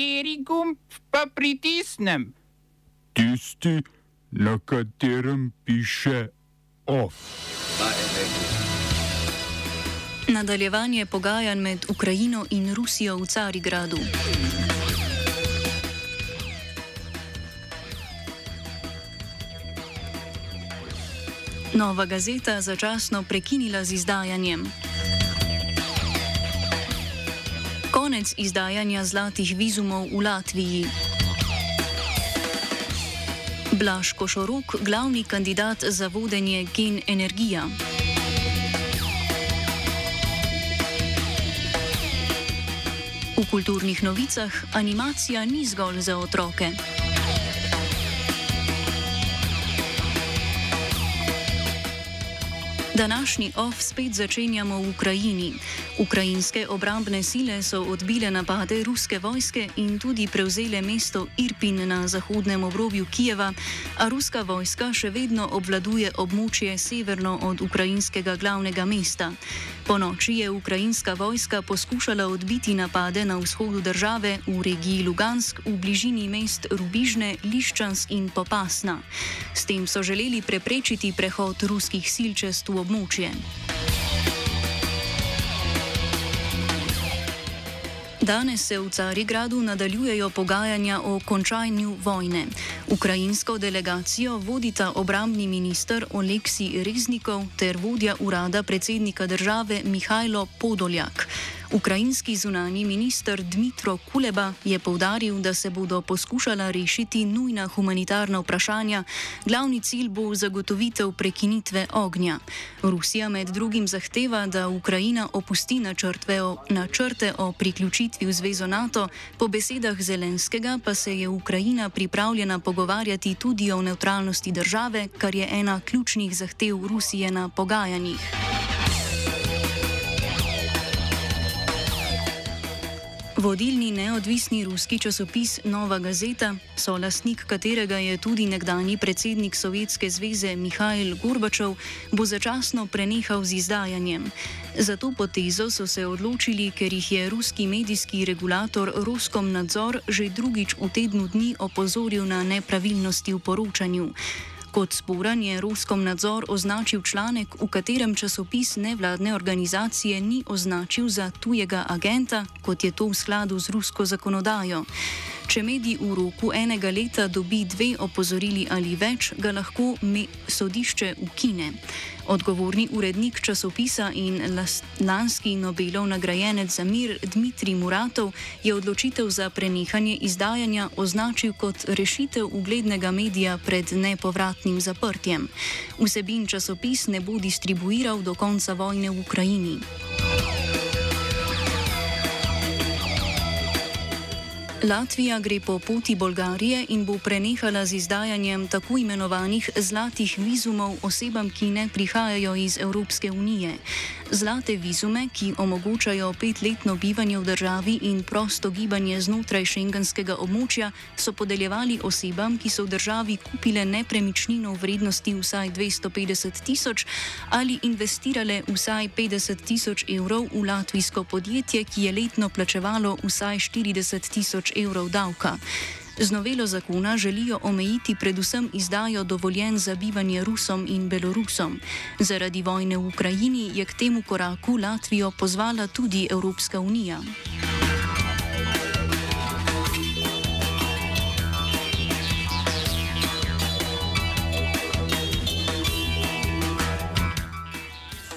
Kateri gumb pa pritisnem? Tisti, na katerem piše OF. Nadaljevanje pogajanj med Ukrajino in Rusijo v Carigradu. Nova gazeta začasno prekinila z izdajanjem. Konec izdajanja zlatih vizumov v Latviji. Blaž Košoruk, glavni kandidat za vodenje Gen Energija. V kulturnih novicah animacija ni zgolj za otroke. Današnji OF spet začenjamo v Ukrajini. Ukrajinske obrambne sile so odbile napade ruske vojske in tudi prevzele mesto Irpin na zahodnem obrobju Kijeva, a ruska vojska še vedno obvladuje območje severno od ukrajinskega glavnega mesta. Po noči je ukrajinska vojska poskušala odbiti napade na vzhodu države v regiji Lugansk v bližini mest Rubižne, Liščansk in Popasna. S tem so želeli preprečiti prehod ruskih sil čez to območje. Danes se v Carigradu nadaljujejo pogajanja o končanju vojne. Ukrajinsko delegacijo vodita obrambni minister Oleksij Reznikov ter vodja urada predsednika države Mihajlo Podoljak. Ukrajinski zunani minister Dmitro Kuleba je povdaril, da se bodo poskušala rešiti nujna humanitarna vprašanja, glavni cilj bo zagotovitev prekinitve ognja. Rusija med drugim zahteva, da Ukrajina opusti o, načrte o priključitvi v zvezo NATO, po besedah Zelenskega pa se je Ukrajina pripravljena pogovarjati tudi o neutralnosti države, kar je ena ključnih zahtev Rusije na pogajanjih. Vodilni neodvisni ruski časopis Nova Gazeta, so lastnik katerega je tudi nekdani predsednik Sovjetske zveze Mihajl Gorbačov, bo začasno prenehal z izdajanjem. Za to potezo so se odločili, ker jih je ruski medijski regulator Roskom nadzor že drugič v tednu dni opozoril na nepravilnosti v poročanju. Kot sporan je Ruskom nadzor označil članek, v katerem časopis nevladne organizacije ni označil za tujega agenta, kot je to v skladu z rusko zakonodajo. Če medij v roku enega leta dobi dve opozorili ali več, ga lahko sodišče ukine. Odgovorni urednik časopisa in lanski Nobelov nagrajenec za mir Dmitrij Muratov je odločitev za prenehanje izdajanja označil kot rešitev uglednega medija pred nepovratnim zaprtjem. Vsebin časopis ne bo distribuiral do konca vojne v Ukrajini. Latvija gre po poti Bolgarije in bo prenehala z izdajanjem tako imenovanih zlatih vizumov osebam, ki ne prihajajo iz Evropske unije. Zlate vizume, ki omogočajo petletno bivanje v državi in prosto gibanje znotraj šengenskega območja, so podeljevali osebam, ki so v državi kupile nepremičnino v vrednosti vsaj 250 tisoč ali investirale vsaj 50 tisoč evrov v latvijsko podjetje, ki je letno plačevalo vsaj 40 tisoč evrov davka. Z novelo zakona želijo omejiti predvsem izdajo dovoljen za bivanje Rusom in Belorusom. Zaradi vojne v Ukrajini je k temu koraku Latvijo pozvala tudi Evropska unija.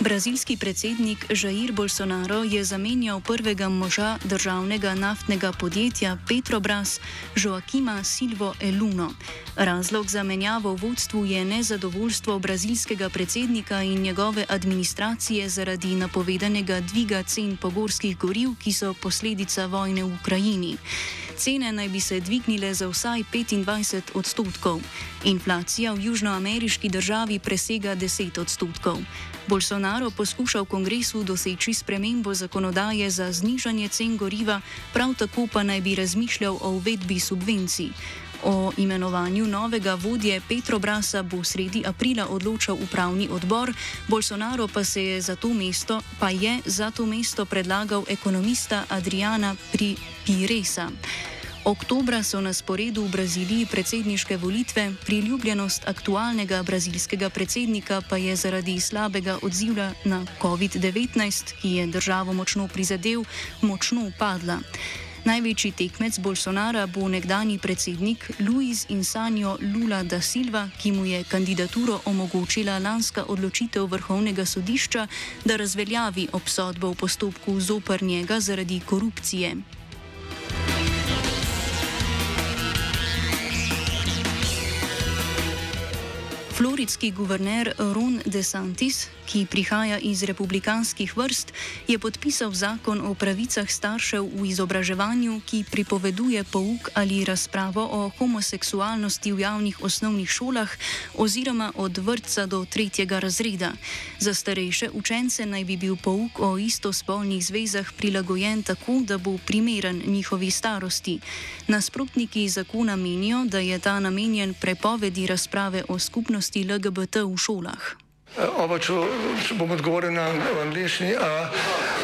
Brazilski predsednik Jair Bolsonaro je zamenjal prvega moža državnega naftnega podjetja Petrobras, Joaquima Silvo Eluno. Razlog za menjavo v vodstvu je nezadovoljstvo brazilskega predsednika in njegove administracije zaradi napovedanega dviga cen pogorskih goriv, ki so posledica vojne v Ukrajini. Cene naj bi se dvignile za vsaj 25 odstotkov. Inflacija v južnoameriški državi presega 10 odstotkov. Bolsonaro poskuša v kongresu doseči spremembo zakonodaje za znižanje cen goriva, prav tako pa naj bi razmišljal o uvedbi subvencij. O imenovanju novega vodje Petrobrasa bo sredi aprila odločal upravni odbor, Bolsonaro pa, je za, mesto, pa je za to mesto predlagal ekonomista Adriana Piresa. Oktobra so na sporedu v Braziliji predsedniške volitve, priljubljenost aktualnega brazilskega predsednika pa je zaradi slabega odziva na COVID-19, ki je državo močno prizadel, močno upadla. Največji tekmec Bolsonara bo nekdani predsednik Luis Insanjo Lula da Silva, ki mu je kandidaturo omogočila lanska odločitev vrhovnega sodišča, da razveljavi obsodbo v postopku zoper njega zaradi korupcije. Floridski guverner Ron DeSantis, ki prihaja iz republikanskih vrst, je podpisal zakon o pravicah staršev v izobraževanju, ki pripoveduje pouk ali razpravo o homoseksualnosti v javnih osnovnih šolah oziroma od vrtca do tretjega razreda. Za starejše učence naj bi bil pouk o istospolnih zvezah prilagojen tako, da bo primeren njihovi starosti. Nasprotniki zakona menijo, da je ta namenjen prepovedi razprave o skupnosti skupnosti LGBT v šolah. Oba, če, če bom odgovoril na angliški.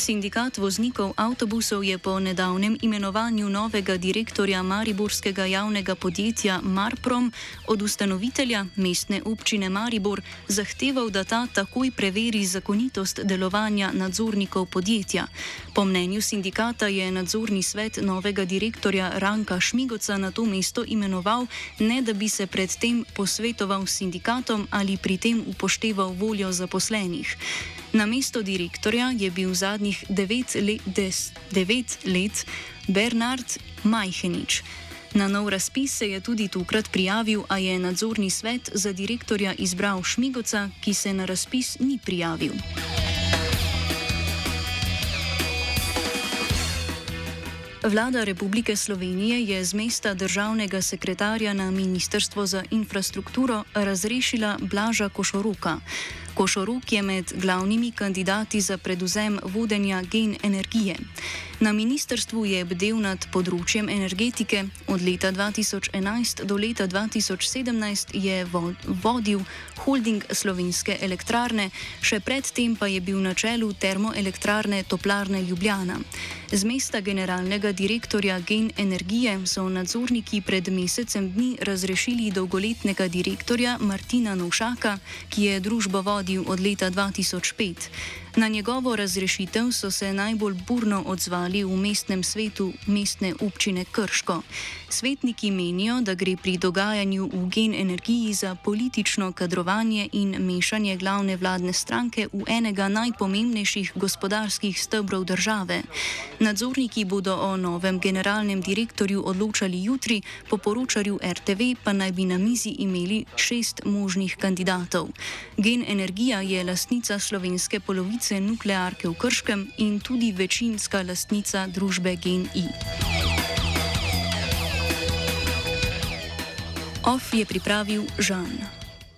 Sindikat voznikov avtobusov je po nedavnem imenovanju novega direktorja Mariborskega javnega podjetja Marprom od ustanovitelja mestne občine Maribor zahteval, da ta takoj preveri zakonitost delovanja nadzornikov podjetja. Po mnenju sindikata je nadzorni svet novega direktorja Ranka Šmigoca na to mesto imenoval, ne da bi se predtem posvetoval sindikatom ali pri tem upošteval voljo zaposlenih. Na mesto direktorja je bil zadnjih devet, le, des, devet let Bernard Majhenič. Na nov razpis se je tudi tokrat prijavil, a je nadzorni svet za direktorja izbral Šmigoca, ki se na razpis ni prijavil. Vlada Republike Slovenije je z mesta državnega sekretarja na Ministrstvo za infrastrukturo razrešila Blaža Košoruka. Košoruk je med glavnimi kandidati za predvzem vodenja gen energije. Na ministrstvu je bdel nad področjem energetike, od leta 2011 do leta 2017 je vodil holding slovenske elektrarne, še predtem pa je bil na čelu termoelektrarne Toplarne Ljubljana. Z mesta generalnega direktorja Gen Energije so nadzorniki pred mesecem dni razrešili dolgoletnega direktorja Martina Novšaka, ki je družbo vodil od leta 2005. Na njegovo razrešitev so se najbolj burno odzvali v mestnem svetu mestne občine Krško. Svetniki menijo, da gre pri dogajanju v gen energiji za politično kadrovanje in mešanje glavne vladne stranke v enega najpomembnejših gospodarskih stebrov države. Nadzorniki bodo o novem generalnem direktorju odločali jutri, po poročanju RTV pa naj bi na mizi imeli šest možnih kandidatov. Gen energija je lastnica slovenske polovice polovice nuklearke v Krškem in tudi večinska lastnica družbe GNI. OF je pripravil Žan.